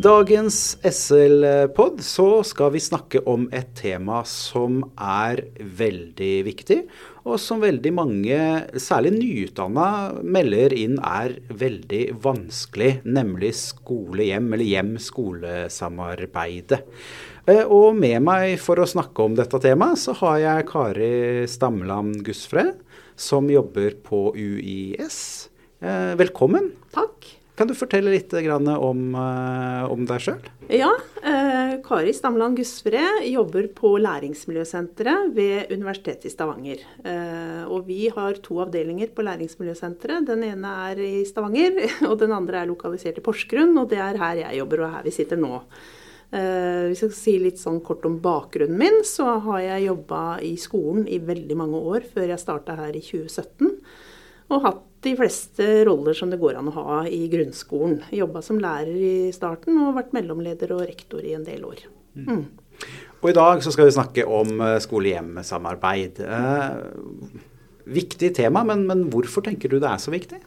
dagens SL-pod så skal vi snakke om et tema som er veldig viktig, og som veldig mange, særlig nyutdanna, melder inn er veldig vanskelig, nemlig skole-hjem, eller hjem-skole-samarbeidet. og med meg for å snakke om dette temaet, så har jeg Kari Stamland Gusfred, som jobber på UiS. Eh, velkommen. Takk. Kan du fortelle litt om, eh, om deg sjøl? Ja. Eh, Kari Stamland-Gussfred jobber på Læringsmiljøsenteret ved Universitetet i Stavanger. Eh, og vi har to avdelinger på Læringsmiljøsenteret. Den ene er i Stavanger, og den andre er lokalisert i Porsgrunn. Og det er her jeg jobber, og her vi sitter nå. Eh, hvis jeg skal si litt sånn kort om bakgrunnen min, så har jeg jobba i skolen i veldig mange år før jeg starta her i 2017. Og hatt de fleste roller som det går an å ha i grunnskolen. Jobba som lærer i starten og vært mellomleder og rektor i en del år. Mm. mm. Og I dag så skal vi snakke om eh, skole-hjem-samarbeid. Eh, viktig tema, men, men, hvorfor tenker du det er så viktig?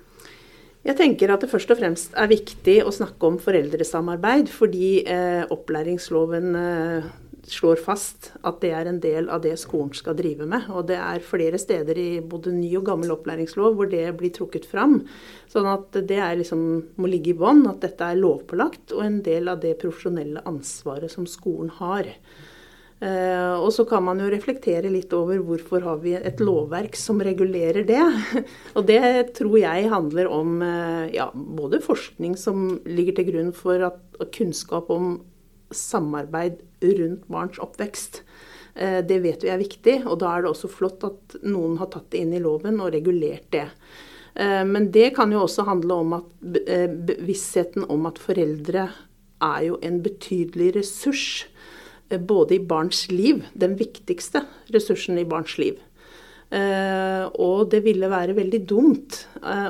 Jeg tenker at det først og fremst er viktig å snakke om foreldresamarbeid, fordi eh, opplæringsloven eh, slår fast at det er en del av det skolen skal drive med. Og det er flere steder i både ny og gammel opplæringslov hvor det blir trukket fram. Sånn at det liksom, må ligge i bånn at dette er lovpålagt og en del av det profesjonelle ansvaret som skolen har. Uh, og så kan man jo reflektere litt over hvorfor har vi et lovverk som regulerer det. og det tror jeg handler om uh, ja, både forskning som ligger til grunn for at, kunnskap om samarbeid rundt barns oppvekst. Eh, det vet vi er viktig, og da er det også flott at noen har tatt det inn i loven og regulert det. Eh, men det kan jo også handle om at eh, bevisstheten om at foreldre er jo en betydelig ressurs både i barns liv, den viktigste ressursen i barns liv. Og det ville være veldig dumt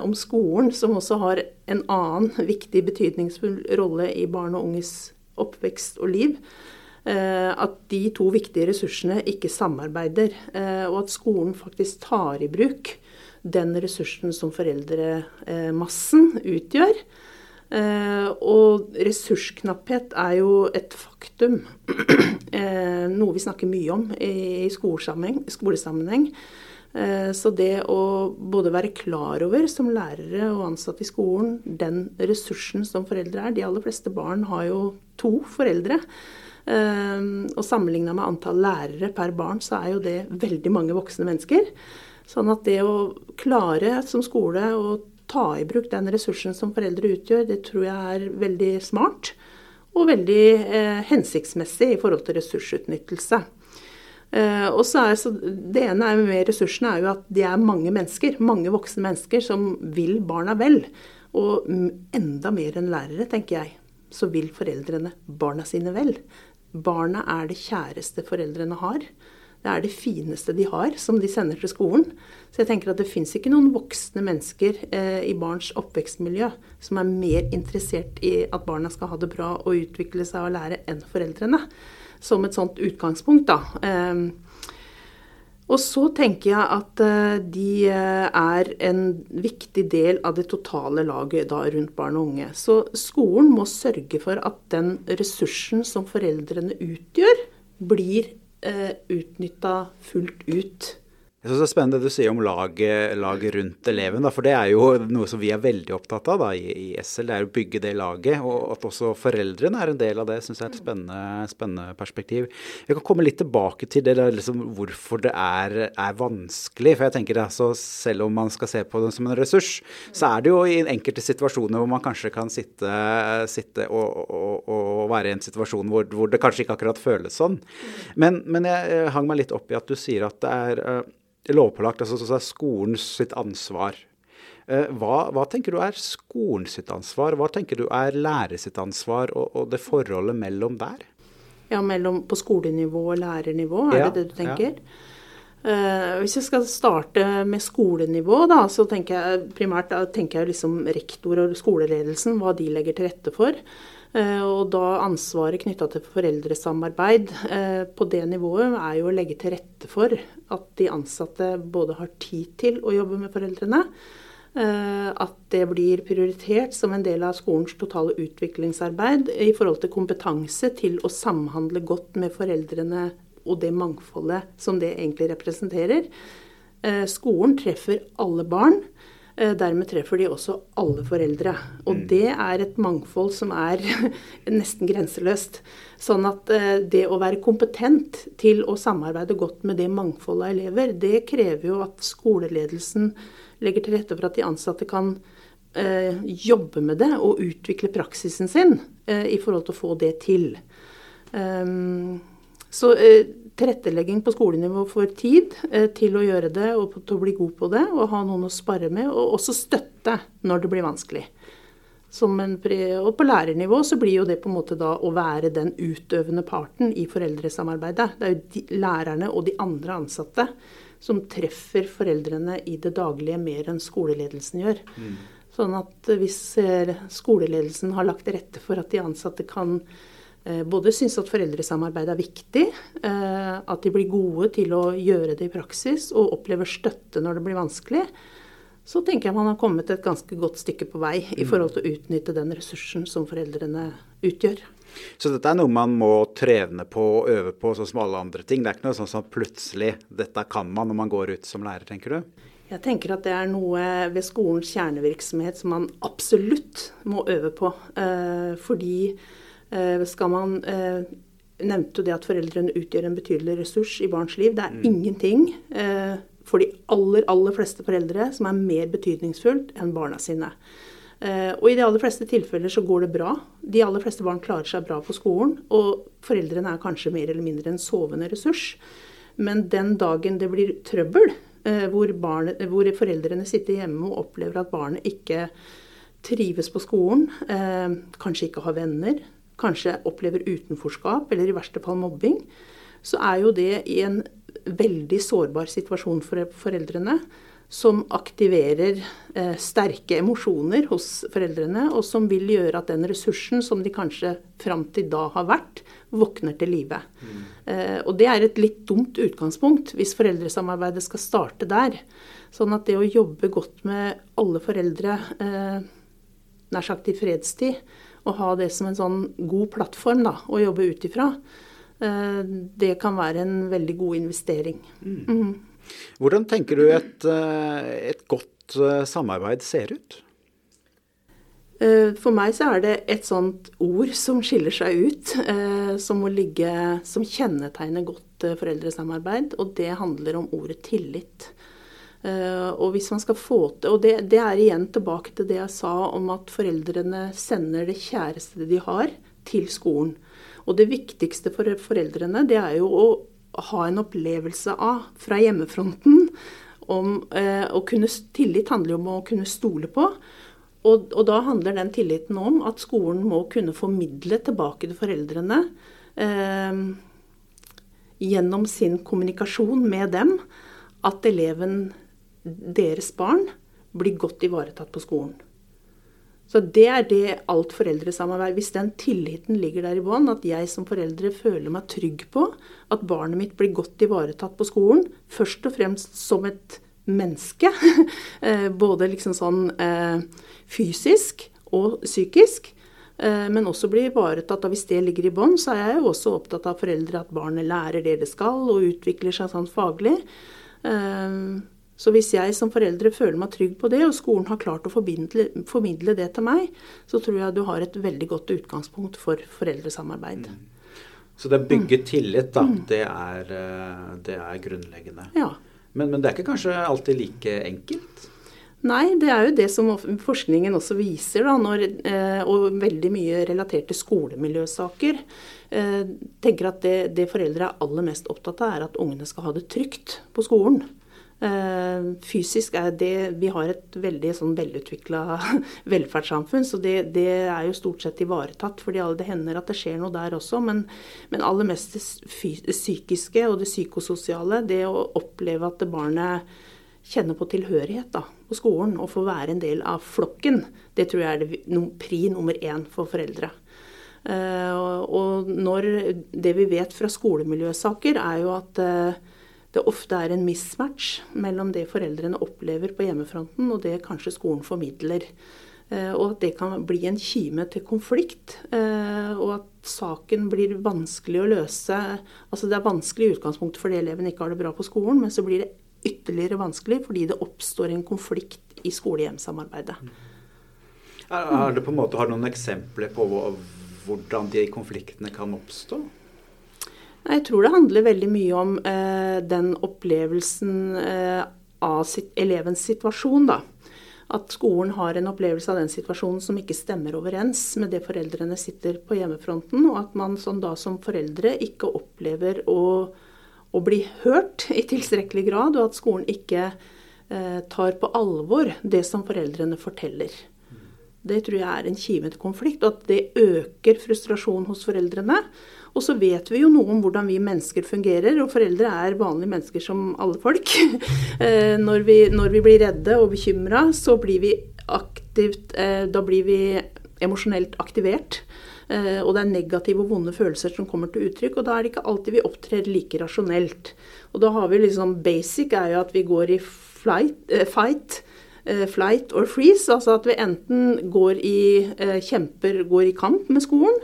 om skolen, som også har en annen viktig, betydningsfull rolle i barn og unges oppvekst og liv, eh, at de to viktige ressursene ikke samarbeider. Eh, og at skolen faktisk tar i bruk den ressursen som foreldremassen utgjør. Eh, og ressursknapphet er jo et faktum. Noe vi snakker mye om i skolesammenheng. Eh, så det å både være klar over som lærere og ansatte i skolen den ressursen som foreldre er De aller fleste barn har jo to foreldre. Eh, og sammenligna med antall lærere per barn, så er jo det veldig mange voksne mennesker. Sånn at det å klare som skole å ta i bruk den ressursen som foreldre utgjør, det tror jeg er veldig smart. Og veldig eh, hensiktsmessig i forhold til ressursutnyttelse. Uh, og så er, så Det ene er med ressursene er jo at det er mange mennesker, mange voksne mennesker som vil barna vel. Og enda mer enn lærere, tenker jeg, så vil foreldrene barna sine vel. Barna er det kjæreste foreldrene har. Det er det fineste de har, som de sender til skolen. Så jeg tenker at det fins ikke noen voksne mennesker eh, i barns oppvekstmiljø som er mer interessert i at barna skal ha det bra og utvikle seg og lære enn foreldrene som et sånt utgangspunkt, da. Ehm, og så tenker jeg at eh, de eh, er en viktig del av det totale laget da rundt barn og unge. Så skolen må sørge for at den ressursen som foreldrene utgjør, blir eh, utnytta fullt ut. Jeg synes Det er spennende det du sier om laget, laget rundt eleven. Da, for det er jo noe som vi er veldig opptatt av da, i, i, SL. Det er å bygge det laget. Og at også foreldrene er en del av det, syns jeg er et spennende, spennende, perspektiv. Jeg kan komme litt tilbake til det, liksom, hvorfor det er, er, vanskelig. For jeg tenker altså, Selv om man skal se på det som en ressurs, så er det jo i enkelte situasjoner hvor man kanskje kan sitte, sitte og, og, og, være i en situasjon hvor, hvor, det kanskje ikke akkurat føles sånn. Men, men jeg hang meg litt opp i at du sier at det er lovpålagt, altså så er skolen sitt ansvar. Eh, hva, hva, tenker du er skolen sitt ansvar, hva tenker du er lærer sitt ansvar, og, og, det forholdet mellom der? Ja, mellom på skolenivå og lærernivå, er ja, det det du tenker? Ja. Uh, hvis jeg skal starte med skolenivå, da, så tenker jeg primært tenker jeg liksom rektor og skoleledelsen, hva de legger til rette for. Uh, og da ansvaret knytta til foreldresamarbeid uh, på det nivået er jo å legge til rette for at de ansatte både har tid til å jobbe med foreldrene, At det blir prioritert som en del av skolens totale utviklingsarbeid i forhold til kompetanse til å samhandle godt med foreldrene og det mangfoldet som det egentlig representerer. Skolen treffer alle barn. Eh, dermed treffer de også alle foreldre. Og mm. det er et mangfold som er nesten grenseløst. Sånn at eh, det å være kompetent til å samarbeide godt med det mangfoldet av elever, det krever jo at skoleledelsen legger til rette for at de ansatte kan eh, jobbe med det og utvikle praksisen sin eh, i forhold til å få det til. Um, så eh, tilrettelegging på skolenivå for tid eh, til å gjøre det og til å bli god på det, og ha noen å spare med, og også støtte når det blir vanskelig. En, og på lærernivå så blir jo det på en måte da å være den utøvende parten i foreldresamarbeidet. Det er jo de, lærerne og de andre ansatte som treffer foreldrene i det daglige mer enn skoleledelsen gjør. Mm. Sånn at hvis eh, skoleledelsen har lagt til rette for at de ansatte kan både syns at foreldresamarbeid er viktig, eh, at de blir gode til å gjøre det i praksis og opplever støtte når det blir vanskelig, så tenker jeg man har kommet et ganske godt stykke på vei i mm. forhold til å utnytte den ressursen som foreldrene utgjør. Så dette er noe man må trene på og øve på, sånn som alle andre ting? Det er ikke noe sånn som plutselig dette kan man når man går ut som lærer, tenker du? Jeg tenker at det er noe ved skolens kjernevirksomhet som man absolutt må øve på. Eh, fordi Eh, skal man eh, nevnte jo det at foreldrene utgjør en betydelig ressurs i barns liv. Det er mm. ingenting eh, for de aller, aller fleste foreldre som er mer betydningsfullt enn barna sine. Og i de aller fleste tilfeller så går det bra. De aller fleste barn klarer seg bra på skolen. Og foreldrene er kanskje mer eller mindre en sovende ressurs. Men den dagen det blir trøbbel, hvor, barnet, hvor foreldrene sitter hjemme og opplever at barnet ikke trives på skolen, kanskje ikke har venner, kanskje opplever utenforskap eller i verste fall mobbing, så er jo det i en veldig sårbar situasjon for foreldrene. Som aktiverer eh, sterke emosjoner hos foreldrene, og som vil gjøre at den ressursen som de kanskje fram til da har vært, våkner til live. Mm. Eh, og det er et litt dumt utgangspunkt hvis foreldresamarbeidet skal starte der. Sånn at det å jobbe godt med alle foreldre, eh, nær sagt i fredstid, å ha det som en sånn god plattform da, å jobbe ut ifra, eh, det kan være en veldig god investering. Mm. Mm. Hvordan tenker du et, eh, et godt eh, samarbeid ser ut? For meg så er det et sånt ord som skiller seg ut, som må ligge Som kjennetegner godt foreldresamarbeid, og det handler om ordet tillit. Eh, og hvis man skal få til Og det, det, er igjen tilbake til det jeg sa om at foreldrene sender det kjæreste de har, til skolen. Og det viktigste for foreldrene, det er jo å ha en opplevelse av fra hjemmefronten om eh, å kunne Tillit handler jo om å kunne stole på. Og, og, da handler den tilliten om at skolen må kunne formidle tilbake til foreldrene eh, gjennom sin kommunikasjon med dem at eleven deres barn blir godt ivaretatt på skolen. Så det er det alt foreldresamarbeid Hvis den tilliten ligger der i bånn, at jeg som foreldre føler meg trygg på at barnet mitt blir godt ivaretatt på skolen, først og fremst som et menneske, eh, både liksom sånn eh, fysisk og psykisk, eh, men også blir ivaretatt. Og hvis det ligger i bånn, så er jeg jo også opptatt av foreldre at barnet lærer det det skal og utvikler seg sånn faglig. Så hvis jeg som foreldre føler meg trygg på det, og skolen har klart å formidle, formidle det til meg, så tror jeg du har et veldig godt utgangspunkt for foreldresamarbeid. Mm. Så det å bygge mm. tillit, da, mm. det, er, eh, det, er, grunnleggende. Ja. Men, men, det er ikke kanskje alltid like enkelt? Nei, det er jo det som forskningen også viser, da, når, eh, og veldig mye relatert til skolemiljøsaker. Eh, tenker at det, det foreldre er aller mest opptatt av, er at ungene skal ha det trygt på skolen. Eh, fysisk er det Vi har et veldig sånn velutvikla velferdssamfunn, så det, det, er jo stort sett ivaretatt. fordi det hender at det skjer noe der også. Men, men aller mest det psykiske og det psykososiale, det å oppleve at barnet kjenner på tilhørighet da, på skolen og får være en del av flokken, det tror jeg er det pri nummer én for foreldre. Uh, og når det vi vet fra skolemiljøsaker, er jo at uh, det ofte er en mismatch mellom det foreldrene opplever på hjemmefronten, og det kanskje skolen formidler. Eh, og at det kan bli en kime til konflikt. Eh, og at saken blir vanskelig å løse. Altså det er vanskelig i utgangspunktet fordi eleven ikke har det bra på skolen, men så blir det ytterligere vanskelig fordi det oppstår en konflikt i skole-hjem-samarbeidet. Har du noen eksempler på hvordan de konfliktene kan oppstå? Jeg tror det handler veldig mye om eh, den opplevelsen eh, av sitt, elevens situasjon. da. At skolen har en opplevelse av den situasjonen som ikke stemmer overens med det foreldrene sitter på hjemmefronten, og at man sånn da som foreldre ikke opplever å, å bli hørt i tilstrekkelig grad, og at skolen ikke eh, tar på alvor det som foreldrene forteller. Det tror jeg er en kime konflikt, og at det øker frustrasjon hos foreldrene. Og så vet vi jo noe om hvordan vi mennesker fungerer, og foreldre er vanlige mennesker som alle folk. Eh, når, vi, når vi blir redde og bekymra, så blir vi aktivt eh, Da blir vi emosjonelt aktivert. Eh, og det er negative og vonde følelser som kommer til uttrykk. Og da er det ikke alltid vi opptrer like rasjonelt. Og da har vi liksom Basic er jo at vi går i flight, fight flight or freeze. Altså at vi enten går i, kjemper, går i kamp med skolen,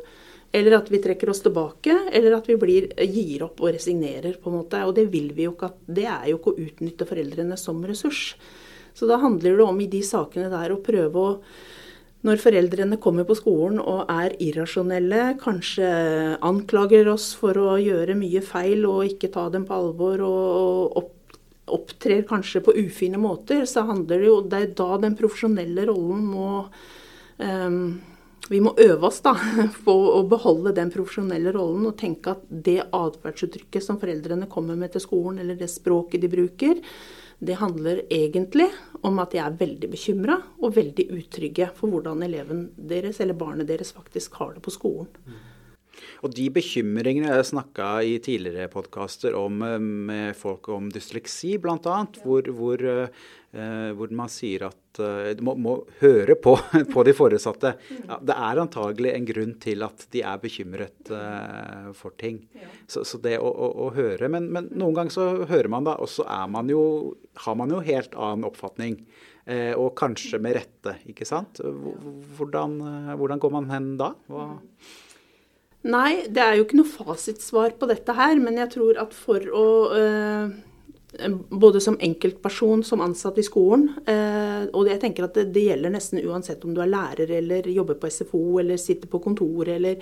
eller at vi trekker oss tilbake, eller at vi blir, gir opp og resignerer. på en måte. Og det vil vi jo ikke. Det er jo ikke å utnytte foreldrene som ressurs. Så da handler det om i de sakene der å prøve å når foreldrene kommer på skolen og er irrasjonelle, kanskje anklager oss for å gjøre mye feil og ikke ta dem på alvor og, opptrer kanskje på ufine måter, så handler det jo Det er da den profesjonelle rollen må um, vi må øve oss da, på å beholde den profesjonelle rollen og tenke at det atferdsuttrykket som foreldrene kommer med til skolen, eller det språket de bruker, det handler egentlig om at de er veldig bekymra og veldig utrygge for hvordan eleven deres eller barnet deres faktisk har det på skolen. Mm. Og de bekymringene jeg snakka i tidligere podkaster om eh, med folk om dysleksi, bl.a., hvor, hvor, eh, hvor man sier at eh, du må, må høre på, på, de foresatte. Ja, det er antagelig en grunn til at de er bekymret for ting. Så, så det å, å, å høre men, men, noen ganger så hører man da, og så er man jo, har man jo helt annen oppfatning. Og kanskje med rette, ikke sant. Hvordan, hvordan går man hen da? Hva Nei, det er jo ikke noe fasitsvar på dette her. Men jeg tror at for å eh, Både som enkeltperson, som ansatt i skolen, eh, og jeg tenker at det, det, gjelder nesten uansett om du er lærer eller jobber på SFO eller sitter på kontoret eller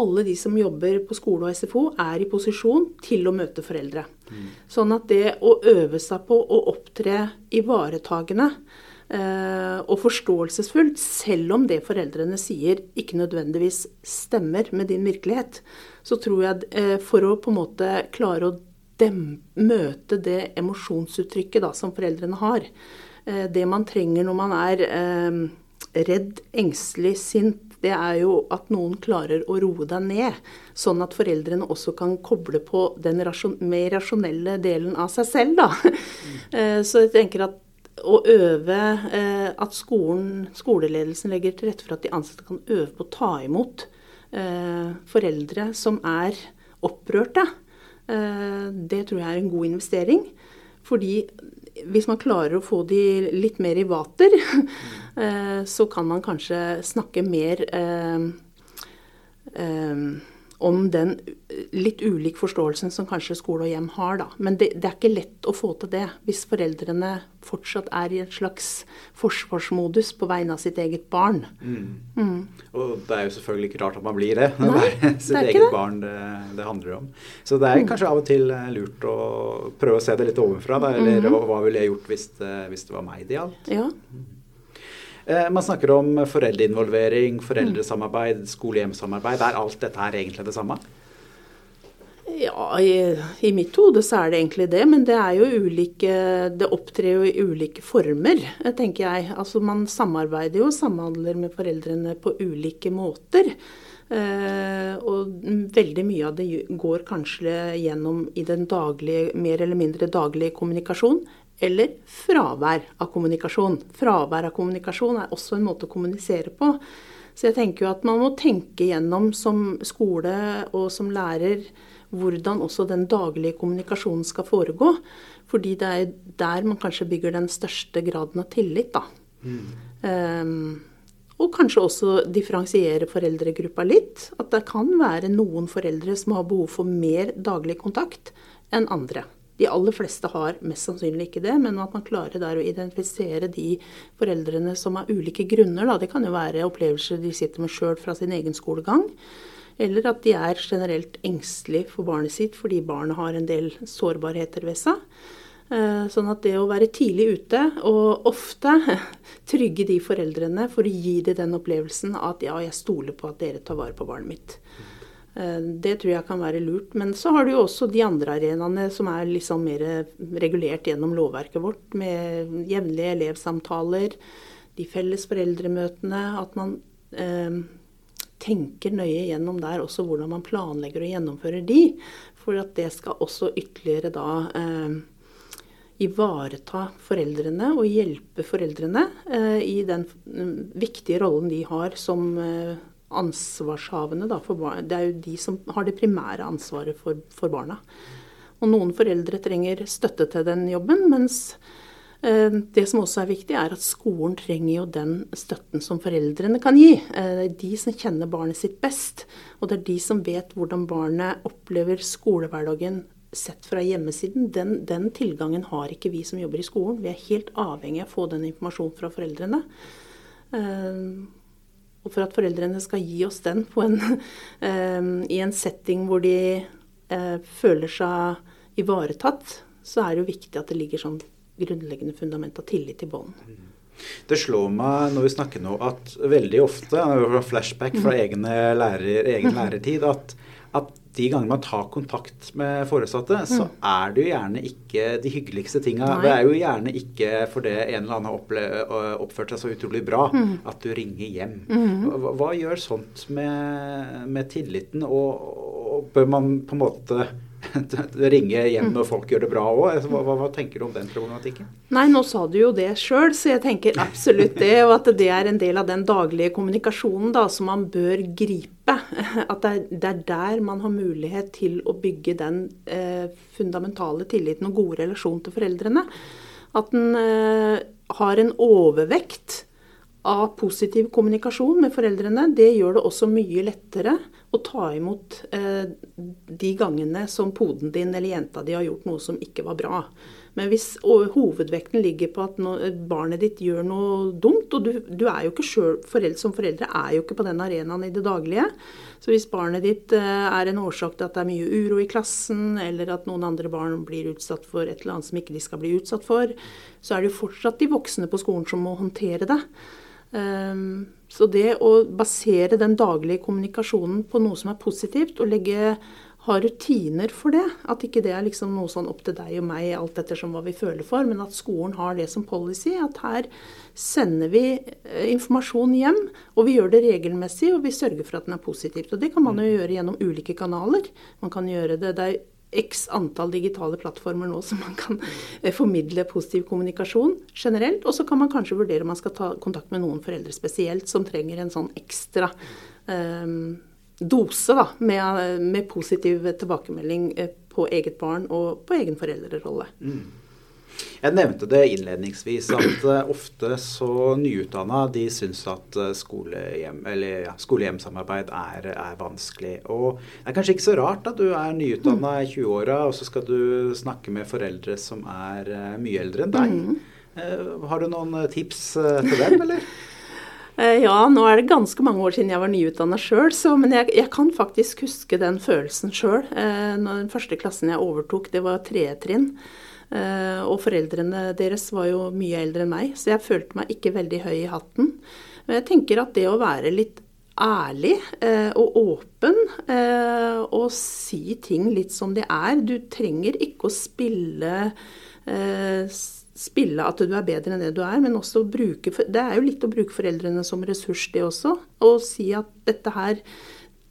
alle de som jobber på skole og SFO, er i posisjon til å møte foreldre. Mm. Sånn at det å øve seg på å opptre ivaretagende og forståelsesfullt, selv om det foreldrene sier ikke nødvendigvis stemmer med din virkelighet, så tror jeg eh, for å på en måte klare å dem, møte det emosjonsuttrykket da, som foreldrene har, eh, det man trenger når man er redd, engstelig, sint, det er jo at noen klarer å roe deg ned, sånn at foreldrene også kan koble på den rasjon mer rasjonelle delen av seg selv. Da. Mm. Så jeg tenker at å øve eh, At skolen, skoleledelsen legger til rette for at de ansatte kan øve på å ta imot eh, foreldre som er opprørte. Eh, det tror jeg er en god investering. Fordi hvis man klarer å få de litt mer i vater, så kan man kanskje snakke mer eh, eh, om den litt ulik forståelsen som kanskje skole og hjem har. Da. Men det, det, er ikke lett å få til det hvis foreldrene fortsatt er i et slags forsvarsmodus på vegne av sitt eget barn. Mm. Mm. Og det er jo selvfølgelig ikke rart at man blir det når Nei, det er sitt det er eget det. barn det, det, handler om. Så det er mm. kanskje av og til eh, lurt å prøve å se det litt ovenfra. Da, eller mm. hva ville jeg gjort hvis det, hvis det var meg det gjaldt? Ja. Eh, man snakker om foreldreinvolvering, foreldresamarbeid, skole-hjem-samarbeid. Er alt dette her egentlig det samme? Ja, i, i, mitt hode så er det egentlig det. Men det er jo ulike Det opptrer jo i ulike former, tenker jeg. Altså man samarbeider jo samhandler med foreldrene på ulike måter. Eh, og veldig mye av det går kanskje gjennom i den daglige, mer eller mindre daglige kommunikasjon eller fravær av kommunikasjon. Fravær av kommunikasjon er også en måte å kommunisere på. Så jeg tenker jo at man må tenke gjennom som skole og som lærer hvordan også den daglige kommunikasjonen skal foregå. Fordi det er der man kanskje bygger den største graden av tillit, da. Mm. Um, og kanskje også differensiere foreldregruppa litt. At det kan være noen foreldre som har behov for mer daglig kontakt enn andre. De aller fleste har mest sannsynlig ikke det, men at man klarer der å identifisere de foreldrene som av ulike grunner, da, det kan jo være opplevelser de sitter med sjøl fra sin egen skolegang, eller at de er generelt engstelige for barnet sitt fordi barnet har en del sårbarheter ved seg. Eh, sånn at det å være tidlig ute, og ofte trygge de foreldrene for å gi dem den opplevelsen at ja, jeg stoler på at dere tar vare på barnet mitt. Eh, det tror jeg kan være lurt. Men så har du jo også de andre arenaene som er liksom mer regulert gjennom lovverket vårt, med jevnlige elevsamtaler, de felles foreldremøtene. At man eh, tenker nøye gjennom der også hvordan man planlegger og gjennomfører de. For at det skal også ytterligere da eh, ivareta foreldrene og hjelpe foreldrene eh, i den mm, viktige rollen de har som eh, ansvarshavende da, for barna. Det er jo de som har det primære ansvaret for, for, barna. Og noen foreldre trenger støtte til den jobben, mens eh, det som også er viktig, er at skolen trenger jo den støtten som foreldrene kan gi. Eh, de som kjenner barnet sitt best, og det er de som vet hvordan barnet opplever skolehverdagen sett fra hjemmesiden, den, den, tilgangen har ikke vi som jobber i skolen. Vi er helt avhengig av å få den informasjonen fra foreldrene. Og for at foreldrene skal gi oss den en, uh, i en setting hvor de uh, føler seg ivaretatt, så er det jo viktig at det ligger sånn grunnleggende fundament av tillit i bånd. Det slår meg når vi snakker nå at veldig ofte, flashback fra egne egen, lærer, egen lærertid, at, at de gangene man tar kontakt med foresatte, mm. så er det jo gjerne ikke de hyggeligste tinga. Det er jo gjerne ikke fordi en eller annen har oppført seg så utrolig bra mm. at du ringer hjem. Mm. Hva, hva, gjør sånt med, med tilliten, og, og bør man på en måte ringe hjem når folk gjør det bra òg. Hva, hva, hva, tenker du om den problematikken? Nei, nå sa du jo det sjøl, så jeg tenker absolutt det. Og at det er en del av den daglige kommunikasjonen da, som man bør gripe. At det er, det er der man har mulighet til å bygge den eh, fundamentale tilliten og gode relasjon til foreldrene. At en eh, har en overvekt av positiv kommunikasjon med foreldrene, det gjør det også mye lettere å ta imot eh, de gangene som poden din eller jenta di har gjort noe som ikke var bra. Men hvis hovedvekten ligger på at barnet ditt gjør noe dumt, og du, du er jo ikke selv, foreldre, som foreldre er jo ikke på den arenaen i det daglige. Så hvis barnet ditt eh, er en årsak til at det er mye uro i klassen, eller at noen andre barn blir utsatt for et eller annet som ikke de skal bli utsatt for, så er det jo fortsatt de voksne på skolen som må håndtere det. Um, så det å basere den daglige kommunikasjonen på noe som er positivt, og legge, ha rutiner for det, at ikke det er liksom noe sånn opp til deg og meg alt ettersom hva vi føler for, men at skolen har det som policy, at her sender vi eh, informasjon hjem, og vi gjør det regelmessig, og vi sørger for at den er positivt. Og det kan man jo gjøre gjennom ulike kanaler. Man kan gjøre det, det er x antall digitale plattformer nå som man kan eh, formidle positiv kommunikasjon generelt. Og så kan man kanskje vurdere om man skal ta kontakt med noen foreldre spesielt som trenger en sånn ekstra um, dose da, med, med, positiv tilbakemelding eh, på eget barn og på egen foreldrerolle. Mm. Jeg nevnte det innledningsvis at uh, ofte så nyutdanna de syns at uh, skolehjem, eller, ja, skole-hjem-samarbeid er, er, vanskelig. Og det er kanskje ikke så rart at du er nyutdanna i 20-åra, og så skal du snakke med foreldre som er mye eldre enn deg. Mm. har du noen tips til dem, eller? Ja, nå er det ganske mange år siden jeg var nyutdanna sjøl, men jeg, jeg, kan faktisk huske den følelsen sjøl. Den første klassen jeg overtok, det var tredje trinn. Eh, og foreldrene deres var jo mye eldre enn meg, så jeg følte meg ikke veldig høy i hatten. Men jeg tenker at det å være litt ærlig eh, og åpen eh, og si ting litt som de er Du trenger ikke å spille spille at du er bedre enn det du er, men også bruke Det er jo litt å bruke foreldrene som ressurs, det også. Og si at dette her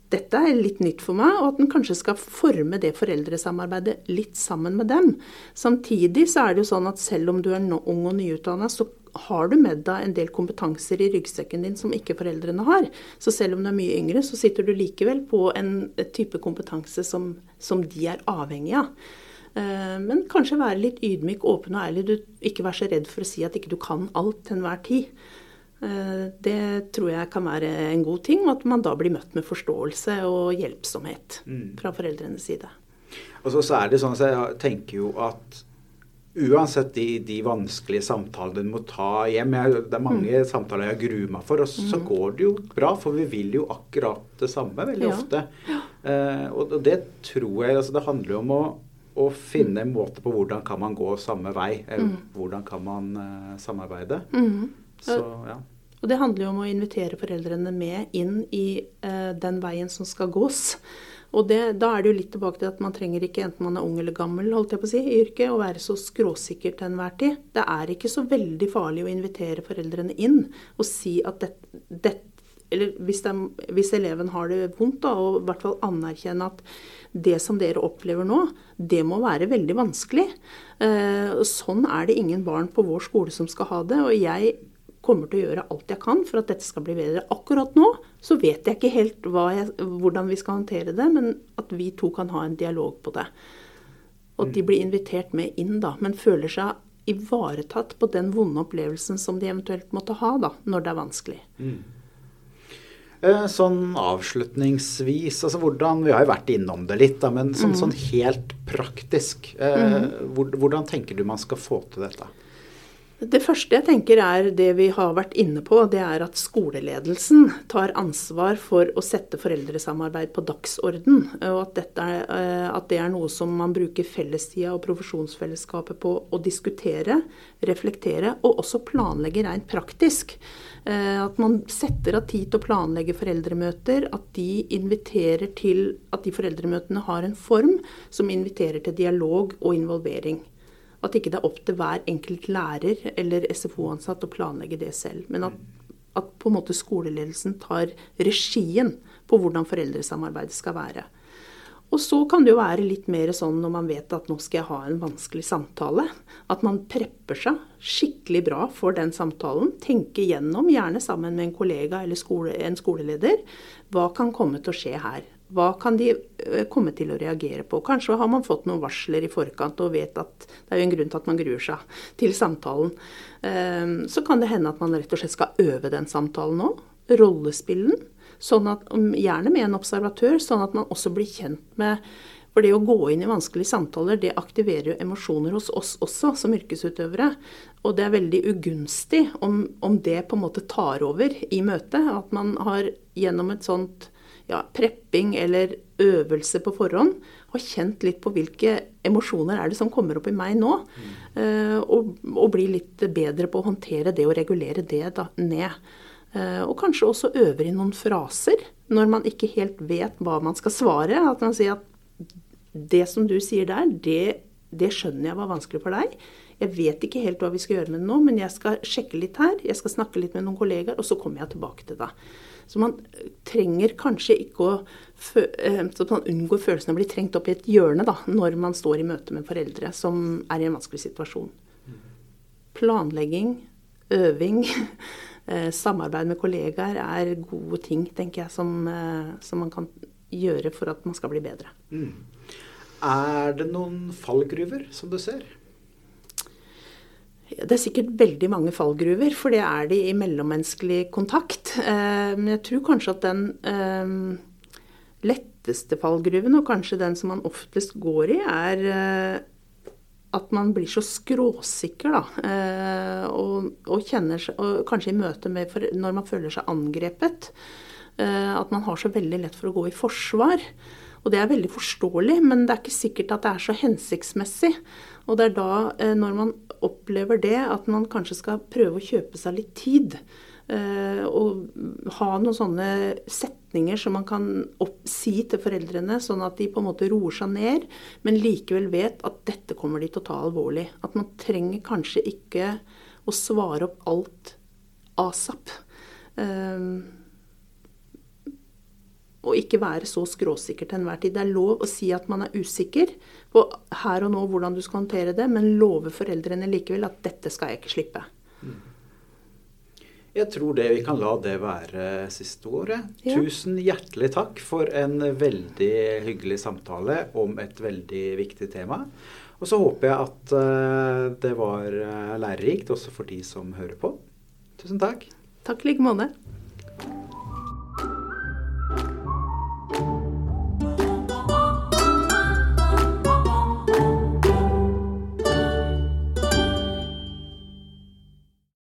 dette er litt nytt for meg, og at en kanskje skal forme det foreldresamarbeidet litt sammen med dem. Samtidig så er det jo sånn at selv om du er ung og nyutdanna, så har du med deg en del kompetanser i ryggsekken din som ikke foreldrene har. Så selv om du er mye yngre, så sitter du likevel på en type kompetanse som, som de er avhengig av. Eh, men kanskje være litt ydmyk, åpen og ærlig. Du, ikke være så redd for å si at ikke du kan alt til enhver tid. Eh, det tror jeg kan være en god ting, at man da blir møtt med forståelse og hjelpsomhet mm. fra foreldrenes side. Og så, så er det sånn at Jeg tenker jo at uansett de, de, vanskelige samtalene du må ta hjem jeg, Det er mange mm. samtaler jeg gruer meg for, og så, mm. går det jo bra. For vi vil jo akkurat det samme veldig ja. ofte. Ja. Eh, og, og, det tror jeg altså Det handler jo om å, å, finne en måte på hvordan kan man gå samme vei. Mm. Hvordan kan man uh, samarbeide. Mm. Så, ja. Og det handler jo om å invitere foreldrene med inn i uh, den veien som skal gås. Og det, da er det jo litt tilbake til at man trenger ikke, enten man er ung eller gammel, holdt jeg på å si, i yrket, å være så skråsikker til enhver tid. Det er ikke så veldig farlig å invitere foreldrene inn og si at dette det, Eller hvis, de, hvis, eleven har det vondt, da, og i hvert fall anerkjenne at det som dere opplever nå, det må være veldig vanskelig. Eh, sånn er det ingen barn på vår skole som skal ha det. Og jeg kommer til å gjøre alt jeg kan for at dette skal bli bedre. Akkurat nå så vet jeg ikke helt jeg, hvordan vi skal håndtere det, men at vi to kan ha en dialog på det. Og at de blir invitert med inn, da, men føler seg ivaretatt på den vonde opplevelsen som de eventuelt måtte ha da, når det er vanskelig. Mm. Eh, sånn avslutningsvis, altså hvordan, Vi har jo vært innom det litt, da, men sånn, mm. sånn helt praktisk. Eh, mm. Hvordan tenker du man skal få til dette? Det første jeg tenker er det vi har vært inne på, det er at skoleledelsen tar ansvar for å sette foreldresamarbeid på dagsorden. Og at, er, eh, at det er noe som man bruker fellestida og profesjonsfellesskapet på å diskutere, reflektere og også planlegge rent praktisk. Eh, at man setter av tid til å planlegge foreldremøter. At de inviterer til at de foreldremøtene har en form som inviterer til dialog og involvering. At ikke det er opp til hver enkelt lærer eller SFO-ansatt å planlegge det selv. Men at, at, på en måte skoleledelsen tar regien på hvordan foreldresamarbeidet skal være. Og så kan det jo være litt mer sånn når man vet at nå skal jeg ha en vanskelig samtale, at man prepper seg skikkelig bra for den samtalen. Tenker gjennom, gjerne sammen med en kollega eller skole, en skoleleder, hva kan komme til å skje her. Hva kan de eh, komme til å reagere på? Kanskje har man fått noen varsler i forkant og vet at det er jo en grunn til at man gruer seg til samtalen. Ehm, så kan det hende at man rett og slett skal øve den samtalen òg. Rollespillen. Sånn at, gjerne med en observatør, sånn at man også blir kjent med for det å gå inn i vanskelige samtaler, det aktiverer jo emosjoner hos oss også, som yrkesutøvere. Og det er veldig ugunstig om, om det på en måte tar over i møtet. At man har gjennom et sånt ja, prepping eller øvelse på forhånd har kjent litt på hvilke emosjoner er det som kommer opp i meg nå. Mm. Uh, og, og, bli litt bedre på å håndtere det og regulere det da, ned. Uh, og kanskje også øver i noen fraser når man ikke helt vet hva man skal svare. At man sier at det som du sier der, det, det skjønner jeg var vanskelig for deg. Jeg vet ikke helt hva vi skal gjøre med det nå, men jeg skal sjekke litt her. Jeg skal snakke litt med noen kollegaer, og så kommer jeg tilbake til det. Så man trenger kanskje ikke å eh, Så man unngår følelsen av å bli trengt opp i et hjørne da, når man står i møte med foreldre som er i en vanskelig situasjon. Planlegging, øving, eh, samarbeid med kollegaer er gode ting, tenker jeg, som, eh, som man kan gjøre for at man skal bli bedre. Mm. Er det noen fallgruver som du ser? Det er sikkert veldig mange fallgruver, for det er de i mellommenneskelig kontakt. Eh, men jeg tror kanskje at den eh, letteste fallgruven, og kanskje den som man oftest går i, er eh, at man blir så skråsikker, da. Og, og kjenner seg og Kanskje i møte med Når man føler seg angrepet. At man har så veldig lett for å gå i forsvar. Og det er veldig forståelig, men det er ikke sikkert at det er så hensiktsmessig. Og det er da, eh, når man opplever det, at man kanskje skal prøve å kjøpe seg litt tid. Eh, og ha noen sånne setninger som man kan si til foreldrene, sånn at de på en måte roer seg ned, men likevel vet at dette kommer de til å ta alvorlig. At man trenger kanskje ikke å svare opp alt asap. Um, og ikke være så skråsikker til enhver tid. Det er lov å si at man er usikker på her og nå hvordan du skal håndtere det, men love foreldrene likevel at dette skal jeg ikke slippe. Mm. Jeg tror det vi kan la det være siste ordet. Ja. Tusen hjertelig takk for en veldig hyggelig samtale om et veldig viktig tema. Og så håper jeg at eh, det var eh, lærerikt også for de som hører på. Tusen takk. Takk i like måte.